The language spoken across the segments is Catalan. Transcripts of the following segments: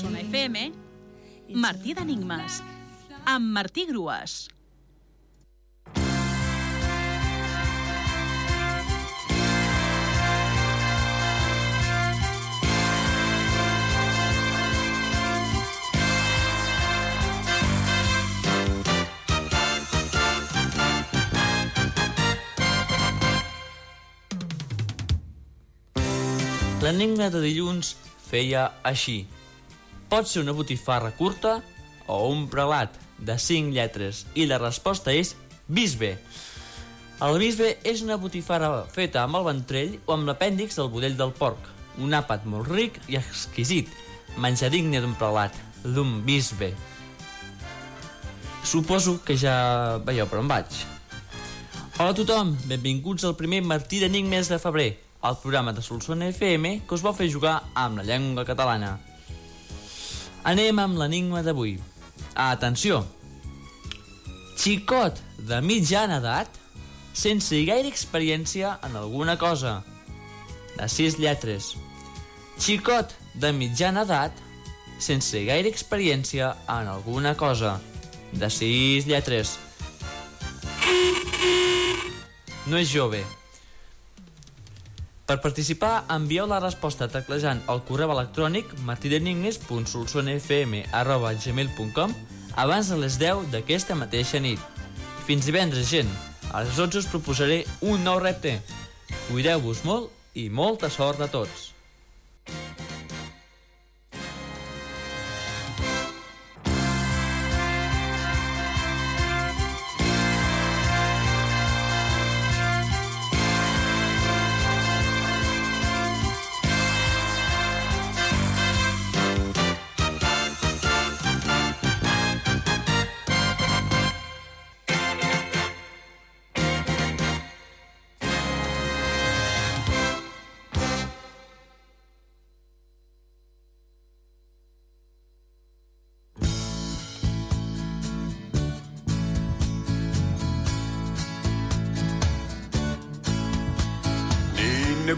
Solsona FM, Martí d'Enigmes, amb Martí Grues. L'enigma de dilluns feia així. Pot ser una botifarra curta o un prelat de 5 lletres i la resposta és bisbe. El bisbe és una botifarra feta amb el ventrell o amb l'apèndix del budell del porc, un àpat molt ric i exquisit, menjar digne d'un prelat, d'un bisbe. Suposo que ja veieu per on vaig. Hola a tothom, benvinguts al primer Martí d'Enigmes de febrer, el programa de Solsona FM que us vol fer jugar amb la llengua catalana. Anem amb l'enigma d'avui. Atenció! Xicot de mitjana edat sense gaire experiència en alguna cosa. De sis lletres. Xicot de mitjana edat sense gaire experiència en alguna cosa. De sis lletres. No és jove. Per participar, envieu la resposta teclejant el correu electrònic martidenigmes.solsonfm.gmail.com abans de les 10 d'aquesta mateixa nit. Fins divendres, gent. A les 12 us proposaré un nou repte. Cuideu-vos molt i molta sort a tots. Et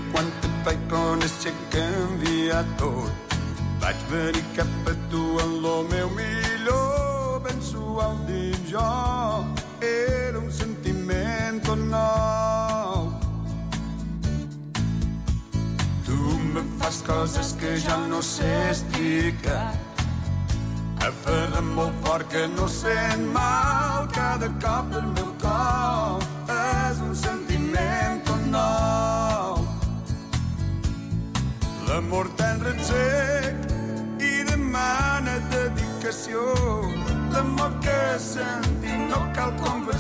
vaig conèixer canviar tot. Vaig venir cap a tu en lo meu millor, ben suau dins. Era un sentiment nou. Tu me fas coses que ja no sé explicar. Aferra'm molt fort que no sent mal cada cop el meu cor és un sentiment l'amor tan retzec i demana dedicació. L'amor que sentim no cal conversar